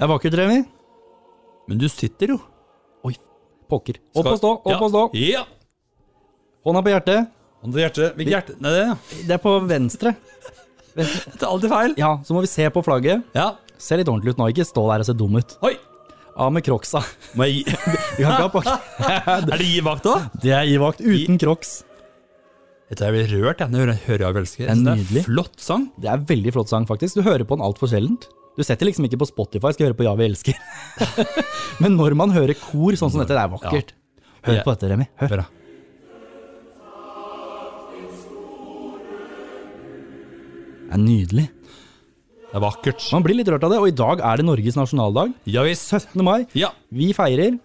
Det er vakkert, Remi. Men du sitter jo. Oi, pokker. Opp og stå, opp og stå. Ja. Hånda på hjertet. Hånda på hjertet. Hvilket hjerte? Nei, det, ja. Det er på venstre. venstre. det er alltid feil. Ja, så må vi se på flagget. Ja. Se litt ordentlig ut nå, ikke stå der og se dum ut. Oi. Av med crocsa. Jeg. Er det gi vakt òg? Det er gi-vakt uten crocs. Dette er rørt jeg, når hører Jeg elsker. Det er en nydelig. flott sang. Det er veldig flott sang, faktisk. Du hører på den altfor sjeldent. Du setter liksom ikke på Spotify, skal høre på Ja, vi elsker. Men når man hører kor sånn som dette, det er vakkert. Hør på dette, Remi. Hør. Da. Det er nydelig. Det er vakkert. Man blir litt rørt av det, og i dag er det Norges nasjonaldag. Ja visst. 17. mai. Ja. Vi feirer.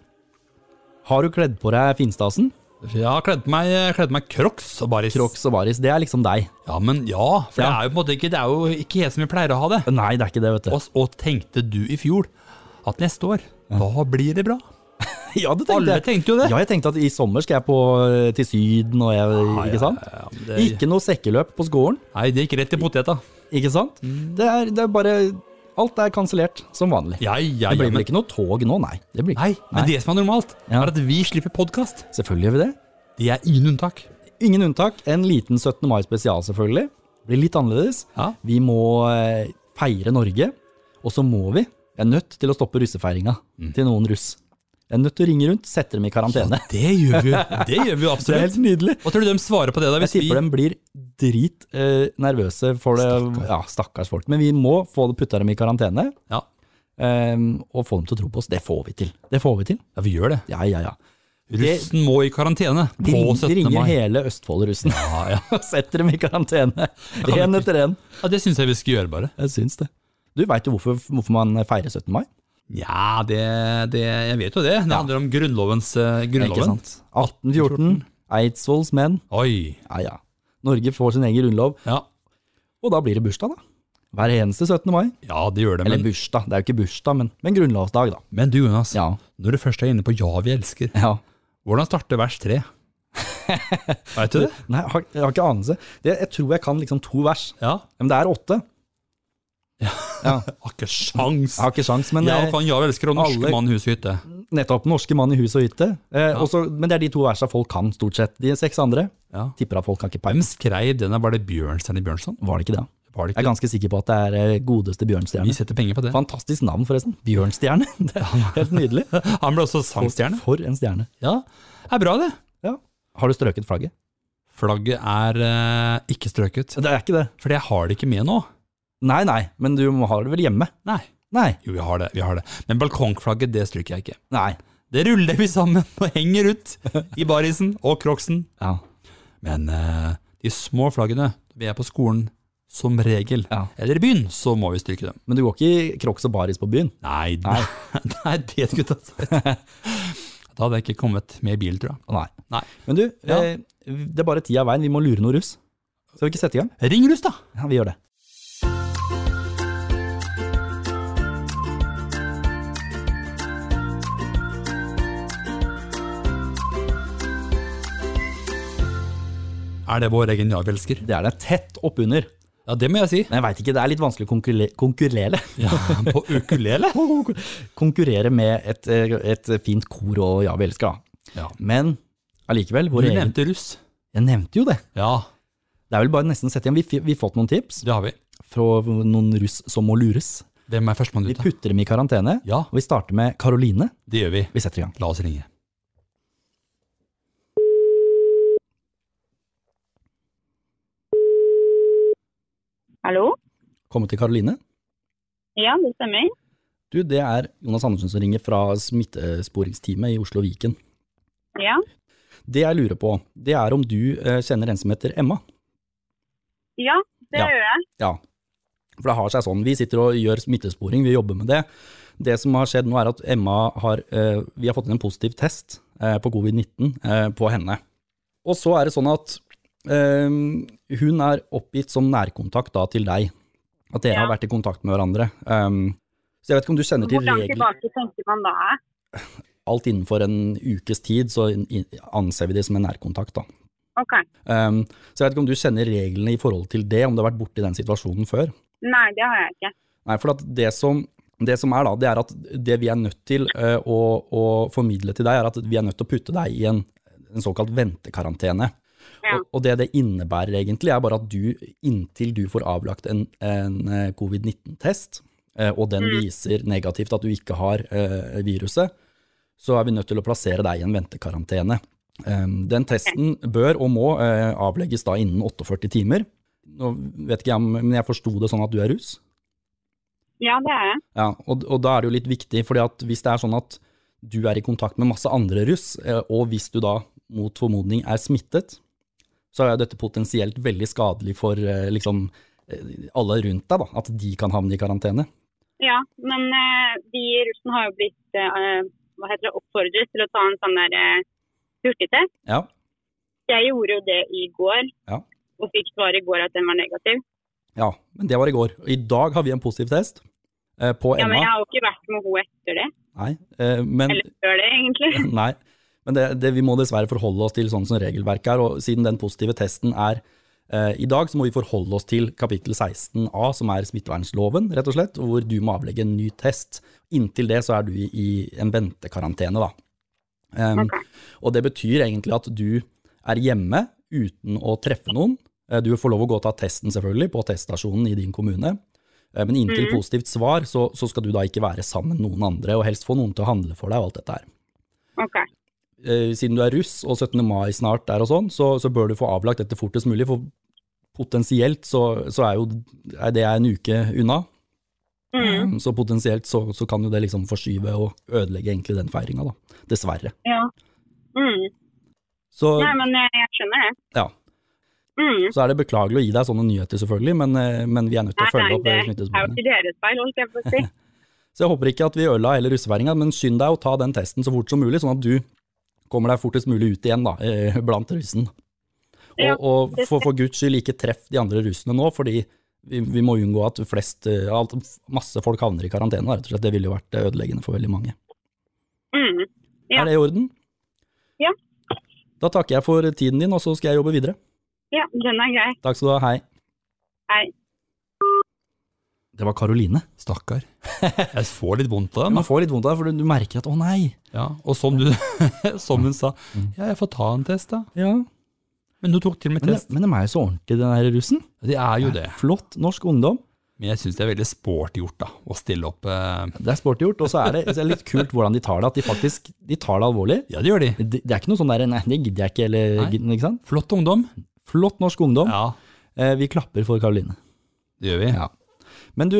Har du kledd på deg finstasen? Jeg har kledd meg, kledd meg crocs og baris. Crocs og baris, det er liksom deg. Ja, men ja. For det er jo på en måte ikke Det er jo ikke helt som vi pleier å ha det. Nei, det er ikke det, vet du. Og, og tenkte du i fjor at neste år, da blir det bra? Ja, det tenkte Alle jeg. tenkte jo det. Ja, jeg tenkte at i sommer skal jeg på eh, til Syden, og jeg, ikke sant? Ja, ja, det, Ikke noe sekkeløp på skolen, Nei, det gikk rett i poteta. ikke sant? Det, er, det er bare Alt er kansellert som vanlig. Ja, ja, Det blir vel men, ikke noe tog nå, nei. Det blir nei, men det som er normalt, Ja. er at vi slipper podkast. Selvfølgelig gjør vi det. Det er ingen unntak. Ingen unntak. En liten 17. mai spesial, selvfølgelig. Blir litt annerledes. Ja. Vi må eh, feire Norge, og så må vi Jeg er nødt til å stoppe russefeiringa til noen russ. Jeg er nødt til å ringe rundt, sette dem i karantene. Ja, Det gjør vi jo. Det gjør vi jo Det er helt nydelig. Hva tror du de svarer på det, da? Jeg tipper vi de blir drit eh, nervøse for det. Ja, stakkars folk. Men vi må få putta dem i karantene, ja. eh, og få dem til å tro på oss. Det får vi til. Det får vi til. ja, vi gjør det. Ja, ja, ja. Russen må i karantene på mai. de ringer hele Østfold-russen Ja, ja. og setter dem i karantene. Én etter én. ja, Det syns jeg vi skal gjøre, bare. Jeg syns det. Du veit jo hvorfor, hvorfor man feirer 17. mai? Ja, det, det Jeg vet jo det. Det handler om grunnlovens uh, grunnloven. sant? 1814, Eidsvolls menn. Oi. Ja, ja. Norge får sin egen grunnlov, Ja. og da blir det bursdag, da. Hver eneste 17. mai. ja, det gjør det. Eller Men, bursdag, det er jo ikke bursdag, men, men grunnlovsdag, da. men du, Jonas. Ja. Når du først er inne på Ja, vi elsker, ja. hvordan starter vers tre? Veit du det? Nei, jeg har, jeg har ikke anelse. Det, jeg tror jeg kan liksom to vers, Ja. men det er åtte. Ja. Har ikke sjans. Har ikke sjans, men Jeg eh, jeg elsker å Norske alle- mann, hus og hytte. nettopp norske mann i hus og hytte. Eh, også, men det er de to versene folk kan, stort sett. De seks andre Ja. tipper at folk kan ikke Hvem skrev denne? Var det Bjørnstjerne Bjørnson? Var det ikke det? Var det Jeg er ganske sikker på at det er godeste Bjørnstjerne. Vi setter penger på det. Fantastisk navn, forresten. Bjørnstjerne. Det er helt nydelig. Han ble også sangstjerne. For en stjerne. Ja, det er bra, det. Ja. Har du strøket flagget? Flagget er eh, ikke strøket. Det er ikke det. Fordi jeg har det ikke med nå. Nei, nei, men du har det vel hjemme? Nei. Nei. Jo, vi har det. vi har det. Men balkongflagget, det stryker jeg ikke. Nei. Det ruller vi sammen og henger ut i barisen og crocsen. Ja. Men eh, de små flaggene, vi er på skolen som regel, Ja. eller i byen, så må vi stryke dem. Men du går ikke i crocs og baris på byen? Nei, Nei. nei det skulle jeg sagt. Da hadde jeg ikke kommet med i bil, tror jeg. Nei. Nei. Men du, Ja. eh, det er bare tida av veien. Vi må lure noe russ. Skal vi ikke sette i gang? Ring Russ, da! Ja, vi gjør det. Er det vår egen ja-velsker? Det er det tett oppunder. Ja, det må jeg si. Men jeg veit ikke, det er litt vanskelig å konkurrere, konkurrere. Ja, på ukulele. konkurrere med et, eh, et fint kor og ja, vi elsker, da. Ja. Men allikevel, Du egen nevnte russ. Jeg nevnte jo det. Ja, Det er vel bare nesten å sette igjen. Vi har fått noen tips det har vi. fra noen russ som må lures. Hvem er førstemann Vi ut, da? putter dem i karantene, Ja, og vi starter med Karoline. det gjør vi. Vi setter i gang. La oss ringe. Hallo? Komme til Karoline. Ja, det stemmer. Du, det er Jonas Andersen som ringer fra smittesporingsteamet i Oslo Viken. Ja. Det jeg lurer på, det er om du eh, kjenner en som heter Emma. Ja, det Ja. gjør jeg. Ja, for det har seg sånn. Vi sitter og gjør smittesporing, vi jobber med det. Det som har skjedd nå er at Emma har, eh, vi har fått inn en positiv test eh, på covid-19 eh, på henne. Og så er det sånn at eh, hun er oppgitt som nærkontakt da til deg. At dere Ja. har vært i kontakt med hverandre. Um, så jeg vet ikke om du kjenner til Hvordan langt tilbake tenker man da? Alt innenfor en ukes tid så anser vi det som en nærkontakt da. Ok. Um, så jeg vet ikke om du kjenner reglene i forhold til det, om du har vært borti den situasjonen før. Nei, det har jeg ikke. Nei, for at det som Det som er da, det er at det vi er nødt til uh, å, å formidle til deg, er at vi er nødt til å putte deg i en, en såkalt ventekarantene. Ja. Og, og det det innebærer egentlig, er bare at du, inntil du får avlagt en, en eh, covid-19-test, eh, og den viser negativt at du ikke har eh, viruset, så er vi nødt til å plassere deg i en ventekarantene. Um, Den testen bør og må eh, avlegges da innen 48 timer. Nå vet ikke jeg, om- men jeg forsto det sånn at du er rus? Ja, det er jeg. Ja, og, og da er det jo litt viktig, fordi at hvis det er sånn at du er i kontakt med masse andre russ, eh, og hvis du da mot formodning er smittet, så er dette potensielt veldig skadelig for eh, liksom eh, alle rundt deg, da, at de kan havne i karantene. Ja, men eh, de i russen har jo blitt hva heter det, oppfordret til å ta en sånn der hurtigtest. Ja, Jeg gjorde jo det i går, Ja. og fikk svar i går at den var negativ. ja, men det var i går. I dag har vi en positiv test på Emma. Ja, men jeg har jo ikke vært med henne etter det. Nei, men, Eller før det, egentlig. nei, men det, det, vi må dessverre forholde oss til sånn som regelverket er, og siden den positive testen er eh, i dag, så må vi forholde oss til kapittel 16a, som er smittevernloven, rett og slett, hvor du må avlegge en ny test. Inntil det så er du i, en ventekarantene, da. Um, Ok. Og det betyr egentlig at du er hjemme uten å treffe noen. Eh, Du får lov å gå og ta testen selvfølgelig på teststasjonen i din kommune. Eh, Men inntil positivt svar, så, så skal du da ikke være sammen med noen andre, og helst få noen til å handle for deg og alt dette her. Ok. Eh, Siden du er russ og 17. mai snart er og sånn, så, så bør du få avlagt dette fortest mulig, for potensielt så, så er jo er det en uke unna. Mm. Um, Så potensielt så, så kan jo det liksom forskyve og ødelegge egentlig den feiringa, da. Dessverre. Ja. Mm. Så, Nei, men jeg, jeg skjønner det. ja. Mm. så er det beklagelig å gi deg sånne nyheter, selvfølgelig, men, eh, men vi er nødt til å følge nei, opp det eh, er jo ikke deres feil, holdt jeg på å si. Så jeg håper ikke at vi ødela hele russefeiringa, men skynd deg å ta den testen så fort som mulig, sånn at du kommer deg fortest mulig ut igjen da, eh, blant russen. Og, og for, for guds skyld ikke treff de andre russene nå, fordi vi, vi må unngå at flest, eh, alt, masse folk havner i karantene. rett og slett. Det ville jo vært eh, ødeleggende for veldig mange. Mm. Ja. Er det i orden? Ja. Da takker jeg for tiden din, og så skal jeg jobbe videre. Ja, den er grei. Takk skal du ha. Hei. Hei. Det var Karoline. Stakkar. Jeg får litt vondt av den. Man får litt vondt av det, for du, du merker at 'å nei'. Ja, og som, du, som hun sa, Mm. ja, jeg får ta en test da. Ja, Men du tok til og med Men, det, test. men de er jo så ordentlige, den der russen. Det er jo det. Flott norsk ungdom. Men jeg syns det er veldig sporty gjort da, å stille opp. Eh, Det er sporty gjort, og så er det, er litt kult hvordan de tar det. At de faktisk de tar det alvorlig. ja, det gjør de. Det, det er ikke noe sånn der 'nei, det gidder jeg ikke', eller Nei. ikke sant? Flott ungdom. Flott norsk ungdom. Ja, Eh, vi klapper for Karoline. det gjør vi. Ja. Men du,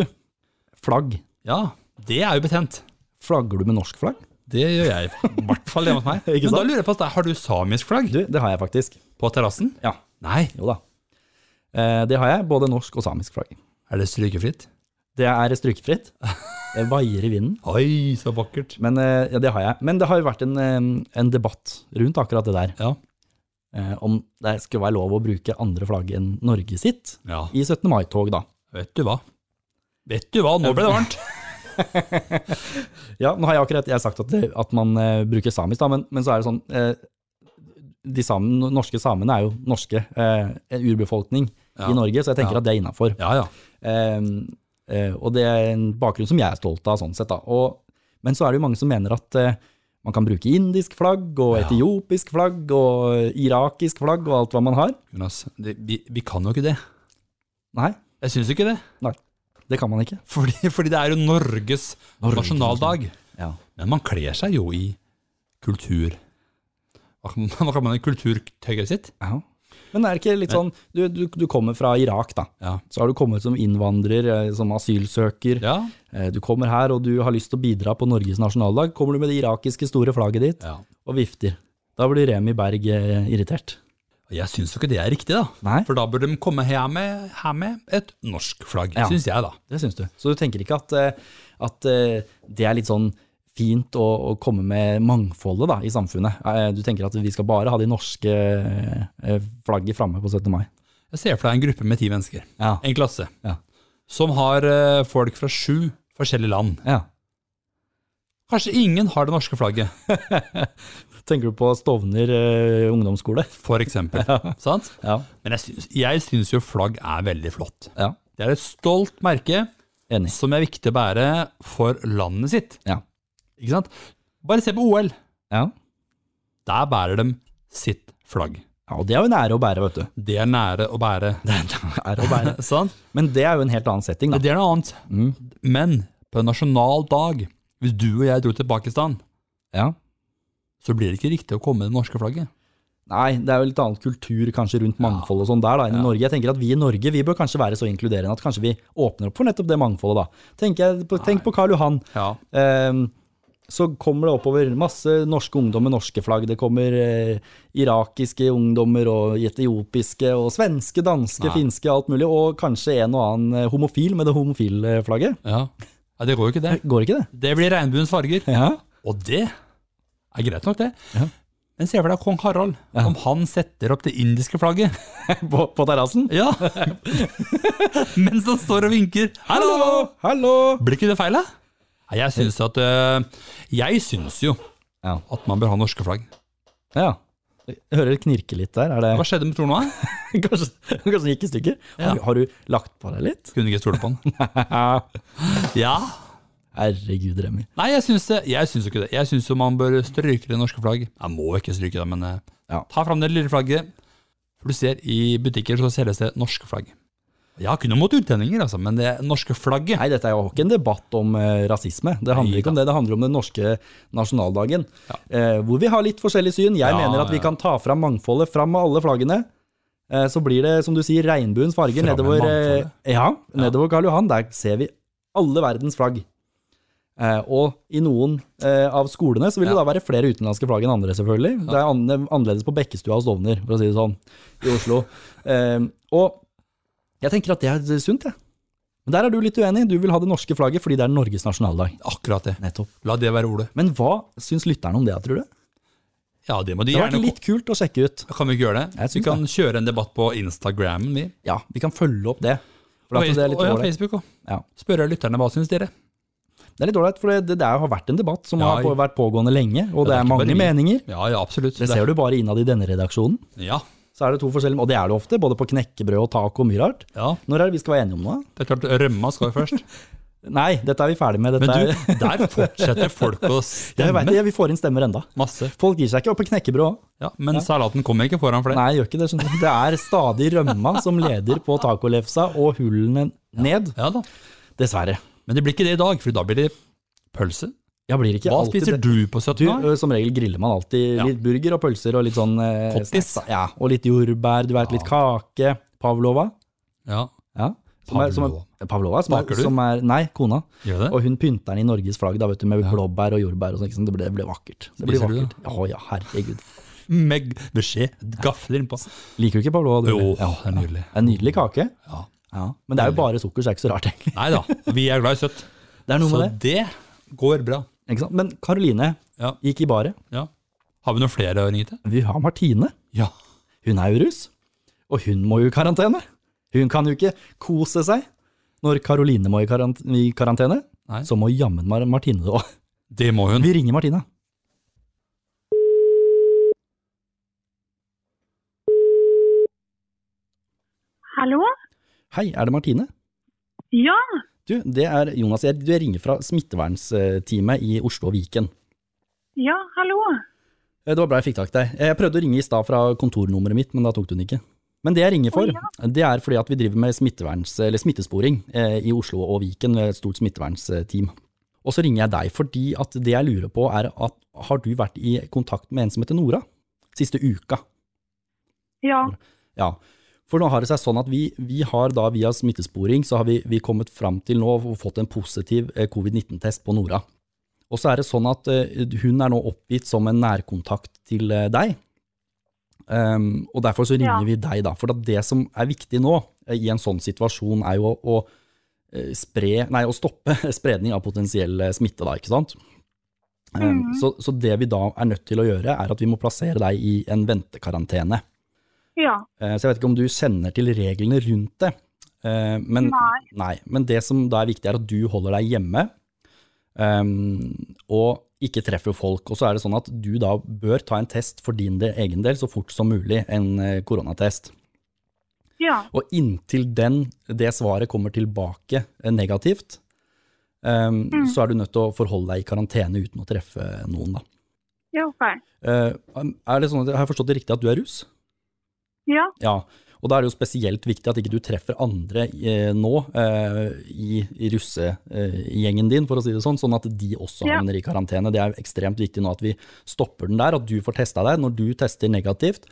flagg. Ja, det er jo betent. Flagger du med norsk flagg? Det gjør jeg. I hvert fall hjemme hos meg. Ikke Men da lurer jeg på, har du samisk flagg Du, det har jeg faktisk. på terrassen? Ja, Nei. jo da. Eh, det har jeg, både norsk og samisk flagg. Er det strykefritt? Det er strykefritt. Det vaier i vinden. Oi, så vakkert. Men eh, ja, det har jeg. Men det har jo vært en, eh, en debatt rundt akkurat det der. Ja. Eh, om det skulle være lov å bruke andre flagg enn Norge sitt ja. i 17. mai-tog, da. Vet du hva? Vet du hva, nå ble det varmt. Ja, nå har jeg akkurat jeg har sagt at, at man uh, bruker samisk, da, men, men så er det sånn uh, De samen, norske samene er jo norske, Uh, en urbefolkning Ja. i Norge, så jeg tenker Ja. at det er innafor. Ja, ja. Eh, eh, og det er en bakgrunn som jeg er stolt av, sånn sett. da. Og, men så er det jo mange som mener at eh, man kan bruke indisk flagg, og etiopisk flagg, og irakisk flagg, og alt hva man har. Jonas, det, vi, vi kan jo ikke det. Nei, Jeg syns ikke det. Det kan man ikke. Fordi, fordi det er jo Norges Norge, nasjonaldag. Ja. Men man kler seg jo i kultur. Hva kan hva kan man i kulturtøyet sitt? Ja. Men er det ikke litt sånn, du, du, du kommer fra Irak da, Ja. så har du kommet som innvandrer, eh, som asylsøker, Ja. Eh, du kommer her og du har lyst til å bidra på Norges nasjonaldag, kommer du med det irakiske store flagget ditt og vifter. Da blir Remi Berg eh, irritert. Jeg syns jo ikke det er riktig, da. Nei. For da burde de komme her med, her med et norsk flagg, Ja. syns jeg, da. Det syns du. Så du tenker ikke at, eh, at eh, det er litt sånn fint å, å komme med mangfoldet da, i samfunnet. Eh, Du tenker at vi skal bare ha de norske flagget framme på 17. mai. Jeg ser for deg en gruppe med ti mennesker, Ja. en klasse, Ja. som har folk fra sju forskjellige land. ja. Kanskje ingen har det norske flagget, Tenker du på Stovner eh, ungdomsskole? for eksempel. Sant? Ja. Men jeg syns, jeg syns jo flagg er veldig flott. ja. Det er et stolt merke Enig. som er viktig å bære for landet sitt. Ja. Ikke sant? Bare se på OL. Ja. Der bærer de sitt flagg. ja, og det er jo en ære å bære, vet du. Det er nære å bære. Det er ære å bære. sånn. Men det er jo en helt annen setting, da. Det er noe annet. Mm. Men på en nasjonal dag, hvis du og jeg dro til Pakistan, Ja. Så blir det ikke riktig å komme med det norske flagget. Nei, det er jo litt annen kultur kanskje rundt mangfold og sånn der da, enn i Norge. Jeg tenker at vi i Norge vi bør kanskje være så inkluderende at kanskje vi åpner opp for nettopp det mangfoldet. da. Tenk, på, tenk på Karl Johan. Ja. Um, så kommer det oppover masse norske ungdommer, norske flagg. Det kommer eh, irakiske ungdommer og etiopiske og svenske, danske, Nei. finske, alt mulig. Og kanskje en og annen eh, homofil med det homofile flagget. Ja. ja, det går jo ikke det. Går ikke det? Det blir regnbuens farger. Ja. Og det er greit nok, det. Ja. Men se for deg kong Harald, Ja. om han setter opp det indiske flagget. på på terrassen? Ja! Mens han står og vinker. Hallo! Hallo! Blir ikke det feil, da? Jeg syns at øh, Jeg syns jo Ja. at man bør ha norske flagg. ja. Jeg hører det knirke litt der. Er det Hva skjedde med Tornoa? kanskje, kanskje den gikk i stykker? Ja. Har, du, har du lagt på deg litt? Kunne ikke stole på den. Ja. Herregud, Remi. Nei, jeg syns, det, jeg syns ikke det. Jeg syns man bør stryke det norske flagget. Jeg må ikke stryke det, men øh, Ja. ta fram det lille flagget. For du ser, i butikker så selges det norske flagg. Jeg har ikke noe mot utlendinger, altså, men det norske flagget Nei, dette er jo ikke en debatt om eh, rasisme. Det handler Nei ikke om det, det handler om den norske nasjonaldagen. Eh, hvor vi har litt forskjellig syn. Jeg Ja, mener at vi kan ta fram mangfoldet, fram med alle flaggene. Eh, så blir det, som du sier, regnbuens farger nedover, eh, ja, nedover Karl Johan. Der ser vi alle verdens flagg. Eh, og i noen eh, av skolene så vil det da være flere utenlandske flagg enn andre, selvfølgelig. Det er annerledes på Bekkestua og Stovner, for å si det sånn, i Oslo. Eh, og jeg tenker at det er sunt, jeg. Men der er du litt uenig. Du vil ha det norske flagget fordi det er Norges nasjonaldag. Akkurat det. Nettopp. La det være ordet. Men hva syns lytterne om det, tror du? Ja, det må de Det har gjerne vært litt kult å sjekke ut. Kan vi ikke gjøre det? Vi kan kjøre en debatt på Instagram. vi. Ja, vi kan følge opp det. Og det og ja. Facebook også. Ja. Spørre lytterne hva syns dere. Det er litt ålreit, for det, det, det har vært en debatt som Ja, har vært pågående lenge, og Ja, det det er er mange meninger. Ja, ja, absolutt. Det ser du bare innad i denne redaksjonen. Ja, Så er det to forskjellige, og det er det ofte, både på knekkebrød og taco og mye rart. ja. Når er det vi skal være enige om noe? Det er klart, rømma skal jo først. Nei, dette er vi ferdig med. Dette Men du, er, der fortsetter folk å stemme. jeg vet, jeg, vi får inn stemmer enda. Masse. Folk gir seg ikke opp på knekkebrød òg. Ja, men salaten kommer ikke foran for det. Nei, gjør ikke det. skjønner. Det er stadig rømma som leder på tacolefsa og hullene ned. Ja da. Dessverre. Men det blir ikke det i dag, for da blir det pølse. Ja, blir ikke Hva spiser det. du på 17. Du, som regel griller man alltid Ja. litt burger og pølser og litt sånn eh. Ja, og litt jordbær, du vet, litt kake. Pavlova. Ja, Ja. Som er, som er, Pavlova, som er, du? som er Nei, kona. gjør det? Og hun pynter den i Norges flagg da, vet du, med blåbær og jordbær og sant? Det ble, det ble vakkert. Det blir vakkert. Å ja, herregud. Med beskjed, gafler innpå. Liker du ikke pavlova? du? Jo, ja. det er nydelig. Det er en nydelig kake. Ja. Ja. Men det er jo bare sukker, så det er ikke så rart, egentlig. Nei da, vi er glad i søtt. Det er noe Så med det. det går bra. Ikke sant? Men Karoline Ja. gikk i baret. ja. Har vi noen flere å ringe til? Vi har Martine. Ja. Hun er jo russ, og hun må jo i karantene. Hun kan jo ikke kose seg. Når Karoline må i, karant i karantene, Nei. så må jammen Martine det òg. Det må hun. Vi ringer Martine. Hallo? Hei, er det Martine? Ja, Du, det er Jonas. Jeg, du, jeg ringer fra smittevernsteamet i Oslo og Viken. ja, hallo. Eh, Det var bra jeg fikk tak i deg. Jeg prøvde å ringe i stad fra kontornummeret mitt, men da tok du den ikke. Men det jeg ringer for, det er fordi at vi driver med eller smittesporing eh, i Oslo og Viken, et stort smittevernsteam. Og så ringer jeg deg fordi at det jeg lurer på er at har du vært i kontakt med en som heter Nora? Siste uka? Ja, Ja. For nå har det seg sånn at vi, vi har da via smittesporing så har vi, vi kommet fram til nå og fått en positiv eh, covid-19-test på Nora. Og så er det sånn at eh, hun er nå oppgitt som en nærkontakt til eh, deg. Um, og derfor så ringer Ja. vi deg da. For det som er viktig nå i en sånn situasjon er jo å, å, spre, nei, å stoppe spredning av potensiell smitte da, ikke sant? Um, så, så det vi da er nødt til å gjøre er at vi må plassere deg i en ventekarantene. Ja. Eh, Så jeg vet ikke om du kjenner til reglene rundt det. Eh, Men, Nei. men det som da er viktig, er at du holder deg hjemme ehm, og ikke treffer folk. Og så er det sånn at du da bør ta en test for din del, egen del så fort som mulig, en eh, koronatest. Ja. Og inntil den, det svaret kommer tilbake negativt, negativt, mm. så er du nødt til å forholde deg i karantene uten å treffe noen, da. Ja, ok. Uh, er det sånn at, har jeg forstått det riktig at du er russ? Ja. Ja, og da er det jo spesielt viktig at ikke du treffer andre eh, nå eh, i, i russegjengen din, for å si det sånn, sånn at de også Ja. havner i karantene. Det er ekstremt viktig nå at vi stopper den der, at du får testa deg. Når du tester negativt,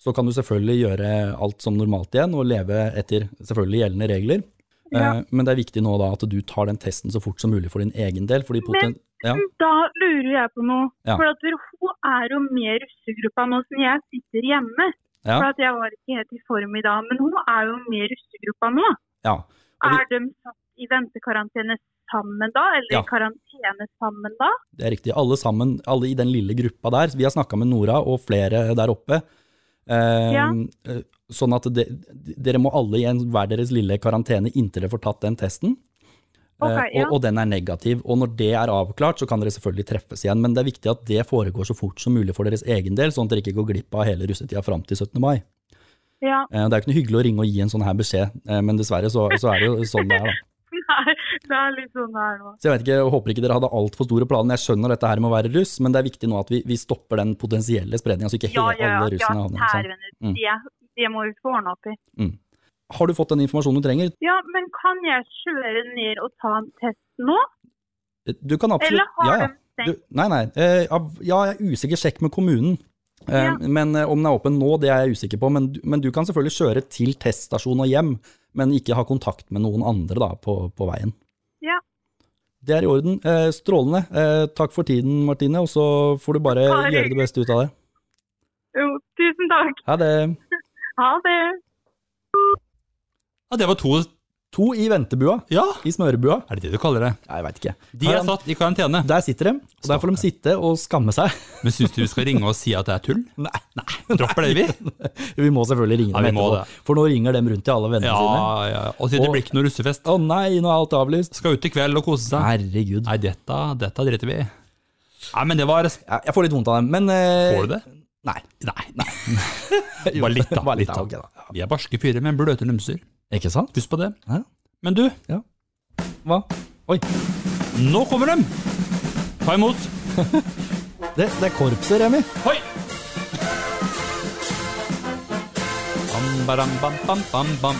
så kan du selvfølgelig gjøre alt som normalt igjen, og leve etter selvfølgelig gjeldende regler. Ja. Eh, men det er viktig nå da at du tar den testen så fort som mulig for din egen del. poten ja, Da lurer jeg på noe. Ja. For at hun er jo med i russegruppa nå som jeg sitter hjemme. Ja, For jeg var ikke helt i form i dag. Men hun er jo med i russegruppa nå. ja. Vi- Er de satt i ventekarantene sammen da? Eller Ja. i karantene sammen da? Det er riktig. Alle sammen, alle i den lille gruppa der. Vi har snakka med Nora og flere der oppe. Eh, Ja. Sånn at de, dere må alle i en hver deres lille karantene inntil dere får tatt den testen. Eh, Ok, ja. og, og den er negativ. Og når det er avklart, så kan dere selvfølgelig treffes igjen. Men det er viktig at det foregår så fort som mulig for deres egen del, sånn at dere ikke går glipp av hele russetida fram til 17. mai. Ja. Eh, det er jo ikke noe hyggelig å ringe og gi en sånn her beskjed, eh, men dessverre så, så er det jo sånn det er, da. Nei, det er litt sånn det er nå. Så jeg vet ikke, jeg håper ikke dere hadde altfor store planer. Jeg skjønner dette her med å være russ, men det er viktig nå at vi, vi stopper den potensielle spredninga, så ikke Ja, hele alle russene ja havner sånn. Mm. Det, det må vi få ordna opp i. Har du fått den informasjonen du trenger? Ja, men kan jeg kjøre ned og ta en test nå? Du kan absolutt Eller har ja, ja. de stengt? Du, nei, nei. Eh, ja, jeg er usikker. Sjekk med kommunen. Eh, Ja. Men eh, om den er åpen nå, det er jeg usikker på. Men, men du kan selvfølgelig kjøre til teststasjon og hjem, men ikke ha kontakt med noen andre da, på, på veien. Ja. Det er i orden. Eh, strålende. Eh, takk for tiden, Martine, og så får du bare Bare gjøre det beste ut av det. Jo, tusen takk. Ha det. Ha det. Ja, det var to To i ventebua, Ja, i smørebua. er det det du kaller det? Jeg vet ikke. De er satt i karantene. Der sitter de, og der får de sitte og skamme seg. Men syns du vi skal ringe og si at det er tull? Nei, nei Dropper det, vi? vi må selvfølgelig ringe Ja, dem vi må etterpå, det. for nå ringer de rundt til alle vennene Ja, sine. ja. Og sier det blir ikke noe russefest. Å nei, nå er alt avlyst. Skal ut i kveld og kose seg. Herregud. Nei, dette, dette driter vi i. Nei, men det var Jeg, jeg får litt vondt av dem, men eh, Får du det? Nei. Nei. nei. Bare litt, da. Bare litt, da. Okay, da. Vi er barske fyrer med bløte numser. Ikke sant? Husk på det. Ja. Men du, Hva? Oi, nå kommer de! Ta imot. det, det er korpset, Remi. Oi! Bam, bam, bam, bam, bam.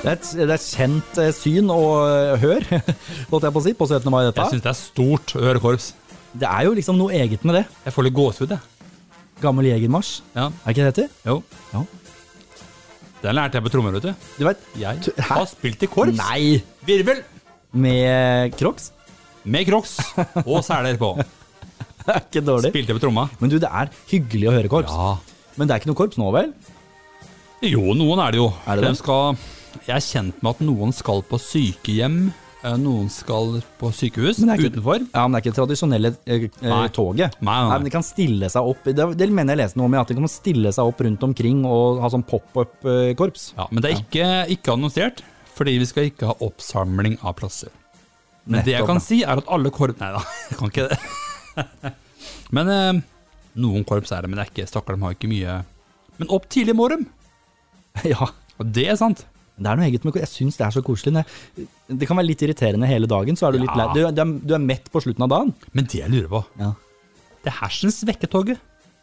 Det er et, det er et kjent eh, syn og eh, hør, holdt jeg på å si, på 17. mai Jeg dette. syns det er stort å høre korps. Det er jo liksom noe eget med det. Jeg får litt gåsehud, jeg. Gammel jegermarsj, Ja. er ikke det det heter? Jo. Ja. Den lærte jeg på trommer, vet du. Du vet, Jeg hæ? har spilt i korps. Nei, Virvel med crocs? med crocs og seler på. Det er ikke dårlig. Spilte på tromma. Men du, det er hyggelig å høre korps. Ja. Men det er ikke noe korps nå, vel? Jo, noen er det jo. Er det De skal, jeg er kjent med at noen skal på sykehjem, eh, noen skal på sykehus Men ikke- utenfor. Ja, men det er ikke det tradisjonelle eh, eh, Nei. toget. Nei, nei. men de kan stille seg opp Det, det mener jeg leste noe om, at de kan stille seg opp rundt omkring og ha sånn pop-up-korps. Ja, men det er ikke, ikke annonsert, fordi vi skal ikke ha oppsamling av plasser. Men det jeg kan si, er at alle korps Nei da, jeg kan ikke det. men eh, noen korps er det, men det er ikke Stakkar, de har ikke mye Men opp tidlig i morgen! Ja, Og det er sant. Det er noe eget med Jeg syns det er så koselig. Det, kan være litt irriterende hele dagen, så er du litt Ja. lei. Du, du, er, mett på slutten av dagen. Men det jeg lurer på Ja. Det hersens vekketoget.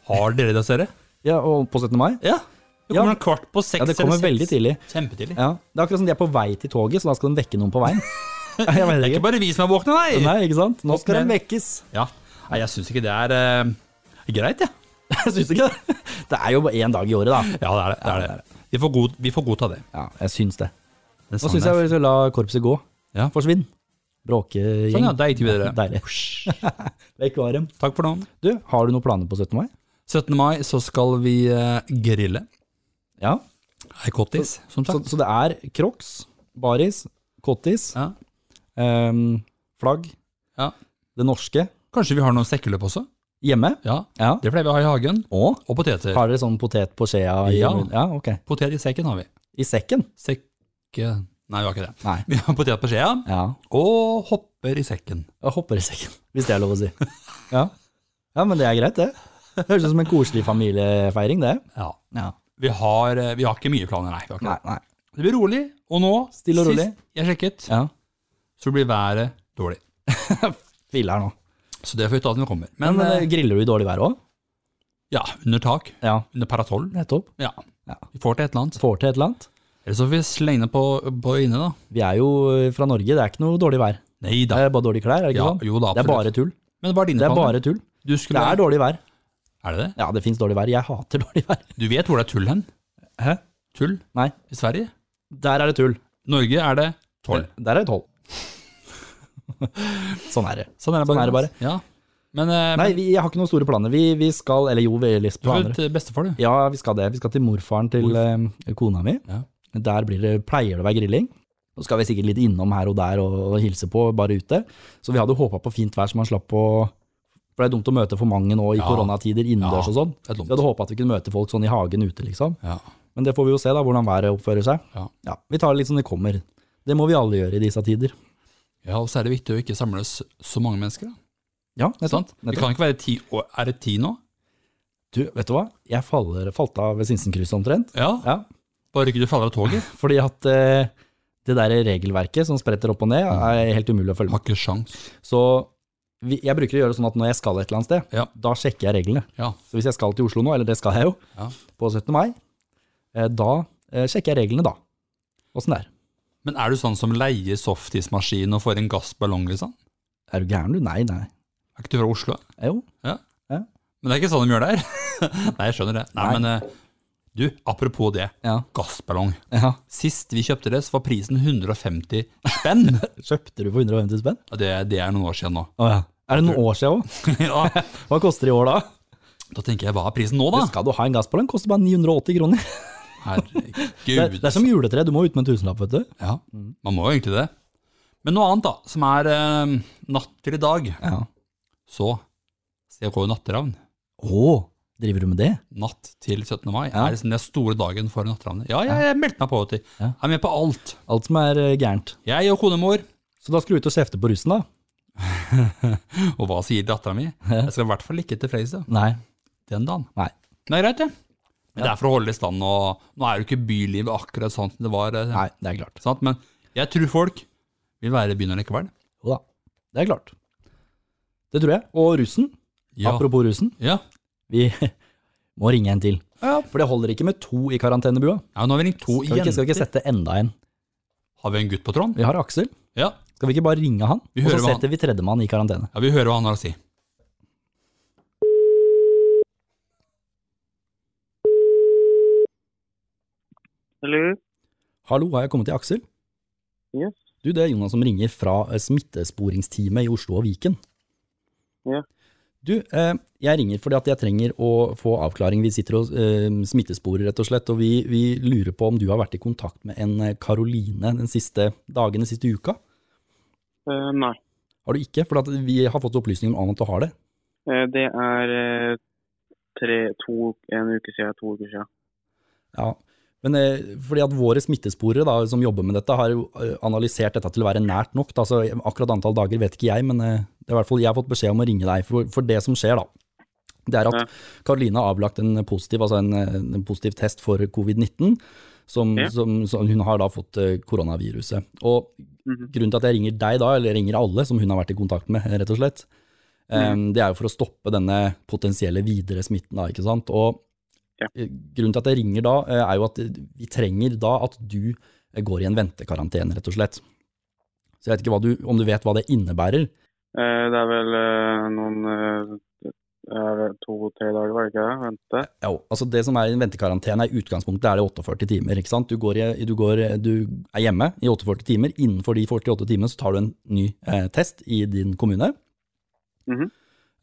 Har dere det, dere? ja, Og på 17. mai? Ja. Det Ja. kommer en kvart på seks. Ja, det kommer veldig tidlig. Kjempetidlig. Ja, Det er akkurat som de er på vei til toget, så da skal de vekke noen på veien. Det er ikke. bare vi som er våkne, nei! Nei, ikke sant? Nå skal de vekkes. Ja. Nei, jeg syns ikke det er uh, greit, jeg. Jeg syns ikke det. Det er jo bare én dag i året, da. Ja, det er det. det, er det. Vi, får god, vi får godta det. Ja, jeg syns det. det Nå syns jeg vi skal la korpset gå. Ja. Forsvinn. Bråkegjeng. Sånn, ja. Deilig. videre. Deilig. Vekk var dem. Takk for nå. Du, har du noen planer på 17. mai? 17. mai så skal vi uh, grille. Ja. Ei kottis, som Så, sagt. så det er crocs, baris, kottis, Ja. um, flagg, Ja. det norske, Kanskje vi har noen sekkeløp også? Hjemme. Ja. Ja. Det pleier vi å ha i hagen. Og Og poteter. har dere sånn potet på skjea? Ja. ja. okay. Potet i sekken har vi. I sekken? Sekke Nei, vi har ikke det. Nei. Vi har potet på skjea Ja. og hopper i sekken. Og hopper i sekken, hvis det er lov å si. Ja. ja, men det er greit, det. Høres ut som en koselig familiefeiring, det. Ja. Ja. Vi har, eh, vi har ikke mye planer, nei. Nei, nei. det blir rolig. Og nå, Stille og rolig. sist jeg sjekket, Ja. så blir været dårlig. Filler nå. Så det får vi ta når vi kommer. Men, Men, eh, eh, griller du i dårlig vær òg? ja, under tak. Ja, Under parasoll. nettopp. Ja. Ja. Vi får til et eller annet. Får til et eller annet. Eller så får vi slenge det på, på inne, da. Vi er jo eh, fra Norge, det er ikke noe dårlig vær. Nei Det er bare dårlige klær, er det ikke Ja, sånn? jo da, Det er absolutt. bare tull. Men hva er dine Det er planer? bare tull. Du Det er dårlig vær. Er det det? Ja, det fins dårlig vær. Jeg hater dårlig vær. Du vet hvor det er tull hen? Hæ? Tull? Nei, I Sverige? der er det tull. Norge er det tolv. Der er det tolv. sånn er det. Sånn er det Sånn er det bare. Ja. Men, eh, Nei, vi, jeg har ikke noen store planer. Vi, vi skal, eller jo, vi har planer. du er andre. bestefar, du. Ja, vi skal det. Vi skal til morfaren til eh, kona mi. Ja. Der blir det, pleier det å være grilling. Så skal vi sikkert litt innom her og der og, og hilse på, bare ute. Så vi hadde håpa på fint vær, så man slapp å For det er dumt å møte for mange nå i Ja. koronatider innendørs Ja, og sånn. vi hadde håpa at vi kunne møte folk sånn i hagen ute, liksom. Ja. Men det får vi jo se, da, hvordan været oppfører seg. Ja. Vi tar det litt som det kommer. Det må vi alle gjøre i disse tider. Ja, og så er det viktig å ikke samles så mange mennesker. Da. Ja, nettopp. Sant? Det kan ikke være ti år. Er det ti nå? Du, vet du hva? Jeg faller, falt av ved Sinsenkrysset omtrent. Ja. Ja, Bare ikke du faller av toget. fordi at eh, det der regelverket som spretter opp og ned, er helt umulig å følge med. Har ikke sjans. Så vi, jeg bruker å gjøre det sånn at når jeg skal et eller annet sted, Ja. da sjekker jeg reglene. Ja. Så hvis jeg skal til Oslo nå, eller det skal jeg jo, Ja. på 17. mai, eh, da eh, sjekker jeg reglene da. Åssen det er. Men er du sånn som leier softismaskin og får en gassballong, liksom? Er du gæren du? Nei, nei. Er ikke du fra Oslo? Jo. Men det er ikke sånn de gjør der. Nei, jeg skjønner det. Nei, Nei. men eh, du, apropos det. Ja. Gassballong. ja. Sist vi kjøpte det, så var prisen 150 spenn. Kjøpte du for 150 spenn? Det, det er noen år siden nå. Å ja. Er det noen år siden òg? ja, Hva koster det i år da? da tenker jeg, hva er prisen nå, da? Skal du ha en gassballong, koster bare 980 kroner. Det, Herregud. det er som juletre, du må ut med en tusenlapp, vet du. Ja, man må jo egentlig det. Men noe annet, da, som er eh, natt til i dag, Ja. så CK natteravn. Å, driver du med det? Natt til 17. mai Ja. er liksom den store dagen for natteravnet. Ja, jeg, jeg meldte meg på. Ja. Jeg er med på alt. Alt som er eh, gærent. Jeg og konemor. Så da skal du ut og kjefte på russen, da? Og hva sier dattera mi? Jeg skal i hvert fall ikke til Fredrikstad Nei. den dagen. Nei. Det er greit, det. Men det er for å holde i stand, og nå er jo ikke bylivet akkurat sånn som det var. eh, Nei, det er klart. Sant? Men jeg tror folk vil være i byen likevel. Jo da, det er klart. Det tror jeg. Og russen, Ja. apropos russen, Ja. vi må ringe en til. Ja. For det holder ikke med to i karantenebua. ja, nå har vi ringt to Skal vi ikke, skal vi ikke sette enda en? Har vi en gutt på tråden? Vi har Aksel. Ja. Skal vi ikke bare ringe han? Og så setter han- vi tredjemann i karantene. ja, vi hører hva han har å si. Hallo? Hallo, har jeg kommet til Aksel? Yes. Du, det er Jonas som ringer fra eh, smittesporingsteamet i Oslo og Viken. Ja. Du, eh, jeg ringer fordi at jeg trenger å få avklaring. Vi sitter og eh, smittesporer, rett og slett, og vi, vi lurer på om du har vært i kontakt med en Karoline den siste dagen, den siste uka? Uh, nei. Har du ikke? For vi har fått opplysninger om at du har det. Det er tre, to, en uke siden, to uker siden. Ja, men eh, fordi at våre smittesporere da, som jobber med dette, har jo eh, analysert dette til å være nært nok. Da. Så akkurat antall dager vet ikke jeg, men eh, det er i hvert fall jeg har fått beskjed om å ringe deg. For, for det som skjer da, det er at. Karoline har avlagt en positiv, altså en, eh, en positiv test for covid-19, som, Ja. som, som hun har da fått eh, koronaviruset. Og Mhm. grunnen til at jeg ringer deg da, eller ringer alle som hun har vært i kontakt med, rett og slett, eh, det er jo for å stoppe denne potensielle videre smitten da, ikke sant? Og Ja. eh, grunnen til at jeg ringer da, eh, er jo at vi trenger da at du eh, går i en ventekarantene, rett og slett. Så jeg vet ikke du, om du vet hva det innebærer. Det er vel noen to-tre dager, var det ikke det? Vente. Ja, altså det som er i en ventekarantene i utgangspunktet er det 48 timer, ikke sant? Du, går i, du, går, du er hjemme i 48 timer, innenfor de 48 timene så tar du en ny eh, test i din kommune. Mhm.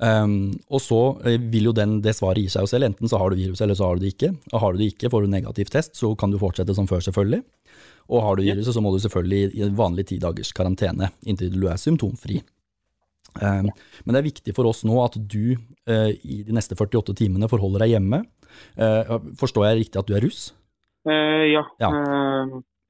Um, og så eh, vil jo den, det svaret gi seg jo selv, enten så har du viruset eller så har du det ikke. Og har du det ikke, får du negativ test, så kan du fortsette som før selvfølgelig. Og har du viruset, så må du selvfølgelig i vanlig ti dagers karantene inntil du er symptomfri. Um, men det er viktig for oss nå at du uh, i de neste 48 timene forholder deg hjemme. Uh, forstår jeg riktig at du er russ? Uh, ja, Ja.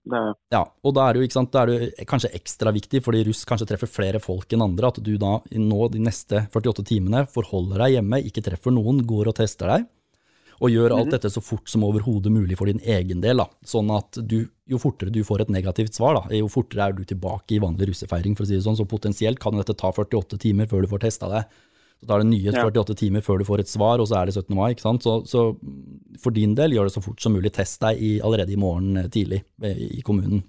Det. Ja, og da er det jo sant, da er det kanskje ekstra viktig, fordi russ kanskje treffer flere folk enn andre, at du da nå de neste 48 timene forholder deg hjemme, ikke treffer noen, går og tester deg. Og gjør alt dette så fort som overhodet mulig for din egen del. Da. Sånn at du, jo fortere du får et negativt svar, da, jo fortere er du tilbake i vanlig russefeiring. for å si det sånn. Så potensielt kan dette ta 48 timer før du får testa deg. Så tar det nye Ja. 48 timer før du får et svar, og så er det 17. mai. ikke sant? Så, så for din del, gjør det så fort som mulig. Test deg i, allerede i morgen eh, tidlig eh, i kommunen.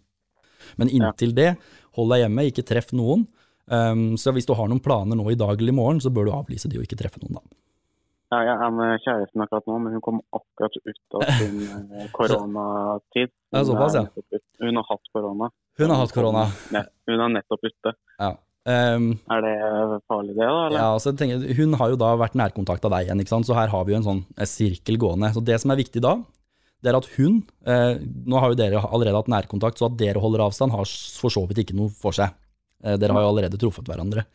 Men inntil det, hold deg hjemme, ikke treff noen. Um, så hvis du har noen planer nå i dag eller i morgen, så bør du avlyse de og ikke treffe noen, da. Ja, jeg er med kjæresten akkurat nå, men hun kom akkurat ut av sin eh, koronatid. Er såpass, ja. Hun Hun har hatt korona. Hun har hatt korona. Hun er nettopp ute. Ja. Um, Er det farlig det, da? Eller? Ja, altså, tenker, hun har jo da vært nærkontakt av deg igjen, ikke sant? så her har vi jo en sånn en sirkel gående. Så det som er viktig da, det er at hun, eh, nå har jo dere allerede hatt nærkontakt, så at dere holder avstand har for så vidt ikke noe for seg. Eh, dere har jo allerede truffet hverandre.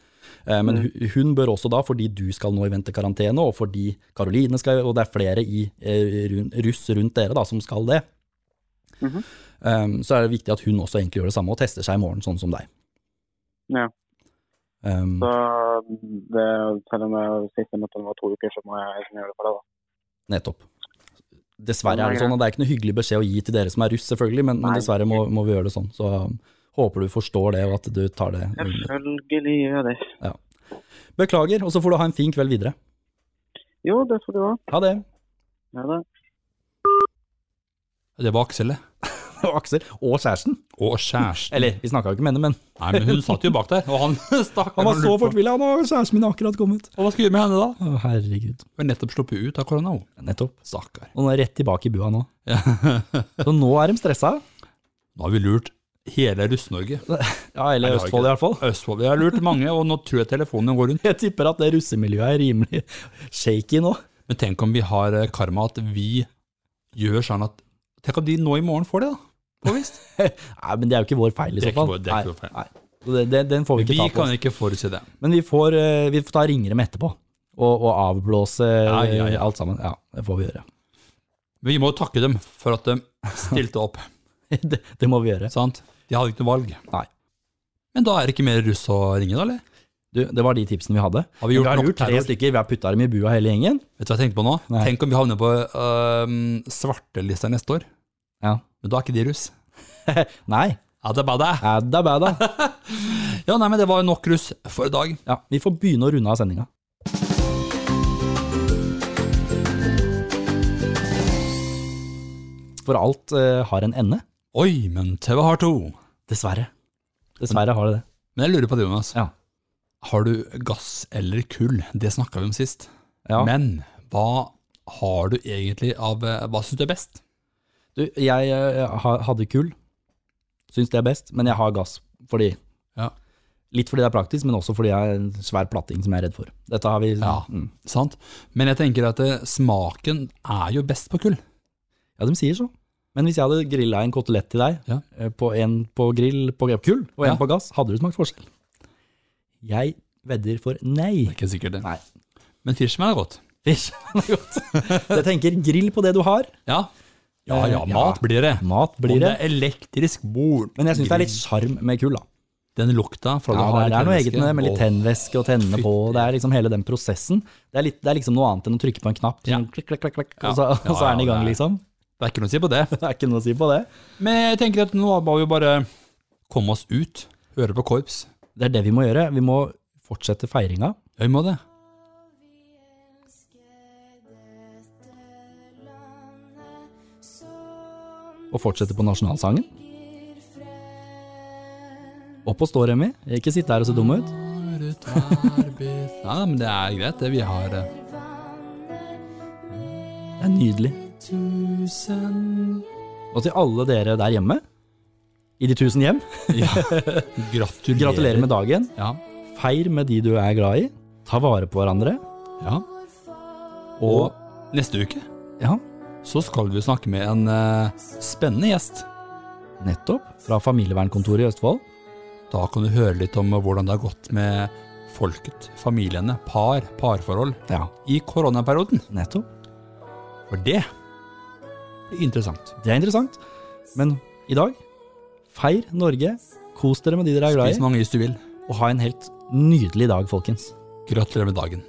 Eh, men hu- hun bør også da, fordi du skal nå i ventekarantene, og fordi Karoline skal, og det er flere i eh, russ rundt dere da, som skal det, Mhm. um, så er det viktig at hun også egentlig gjør det samme og tester seg i morgen, sånn som deg. Ja. Um, Så det, selv om jeg siste møte var to uker, så må jeg liksom gjøre det for deg, da. Nettopp. Dessverre er det sånn, og det er ikke noe hyggelig beskjed å gi til dere som er russ, selvfølgelig, men, men dessverre må, må vi gjøre det sånn. Så um, håper du forstår det, og at du tar det. Selvfølgelig gjør jeg det. Beklager, og så får du ha en fin kveld videre. Jo, det får du ha. Ha det. Ha det. Det var Aksel, det. Aksel, og kjæresten. Og kjæresten. Eller, vi snakka jo ikke med henne, men Nei, men hun satt jo bak der, og han stakk. han var så fortvila, han og kjæresten min akkurat kommet. Og hva skal vi gjøre med henne da? Å, herregud. Hun er nettopp sluppet ut av korona. Nettopp. Stakkar. Og nå er rett tilbake i bua nå. Så nå er de stressa. Nå har vi lurt hele Russ-Norge. Ja, eller har Østfold i hvert fall. Østfold. Vi har lurt mange, og nå tror jeg telefonen går rundt. Jeg tipper at det russemiljøet er rimelig shaky nå. Men tenk om vi har eh, karma, at vi gjør sånn at Tenk om de nå i morgen får det, da. Påvist. Nei, men det er jo ikke vår feil i så fall. det er ikke vår feil. nei. nei. det, det, den får vi Vi ikke ta på Vi kan ikke forutse det. Men vi får, eh, vi får ta ringere med etterpå, og, og avblåse Ja, ja, ja. alt sammen. Ja, det får vi gjøre. Vi må takke dem for at de stilte opp. det, det må vi gjøre. sant? De hadde ikke noe valg. Nei. Men da er det ikke mer russ å ringe, da, eller? Du, det var de tipsene vi hadde. Har vi gjort har nok gjort tre terror? stykker, vi har putta dem i bua hele gjengen. Vet du hva jeg tenkte på nå? Nei. Tenk om vi havner på øh, svartelista neste år. Men da er ikke de russ. Nei, Adabada. det er bare det. adda bada. Ja, nei, men det var nok russ for i dag. Ja, vi får begynne å runde av sendinga. For alt eh, har en ende. Oi, men TV har to. Dessverre. Dessverre har det det. Men jeg lurer på det, Jonas. Ja. Har du gass eller kull? Det snakka vi om sist. Ja. Men hva har du egentlig av eh, Hva syns du er best? Du, jeg jeg hadde kull. Syns det er best, men jeg har gass fordi Ja. Litt fordi det er praktisk, men også fordi jeg er en svær platting som jeg er redd for. Dette har vi Ja. mm. Sant? Men jeg tenker at det, smaken er jo best på kull. ja, de sier så. Men hvis jeg hadde grilla en kotelett til deg, Ja. eh, på en på grill på kull og en Ja. på gass, hadde du smakt forskjell? Jeg vedder for nei. Det er ikke sikkert det. Nei. Men Fishman er godt. Fish er godt. Jeg tenker grill på det du har. Ja. Ja, ja, Eh, mat ja. blir det. Mat blir Om det. det er elektrisk bord. Men jeg syns det er litt sjarm med kull, da. Den lukta fra Ja, har det er noe eget med det, med litt tennvæske og tennene på. Det er liksom hele den prosessen. Det er, litt, det er liksom noe annet enn å trykke på en knapp, sånn klikk, klikk, klikk, klikk, og, så, og så er den i gang, det liksom. Det er ikke noe å si på det. Det er ikke noe å si på det. Men jeg tenker at nå må vi bare komme oss ut, høre på korps. Det er det vi må gjøre. Vi må fortsette feiringa. Ja, vi må det. Og fortsette på nasjonalsangen. Opp og stå, Remi. Ikke sitte her og se dum ut. Ja, men det er greit, det. Vi har Det Det er nydelig. Og til alle dere der hjemme, i de tusen hjem, ja. Gratulerer. gratulerer med dagen. Ja. Feir med de du er glad i. Ta vare på hverandre. ja. Og neste uke Ja, så skal vi snakke med en eh, spennende gjest. nettopp. Fra familievernkontoret i Østfold. Da kan du høre litt om hvordan det har gått med folket, familiene, par, parforhold Ja, i koronaperioden. nettopp. For det blir interessant. Det er interessant. Men i dag, feir Norge. Kos dere med de dere er glad Spis i. mange is du vil. Og ha en helt nydelig dag, folkens. Gratulerer med dagen.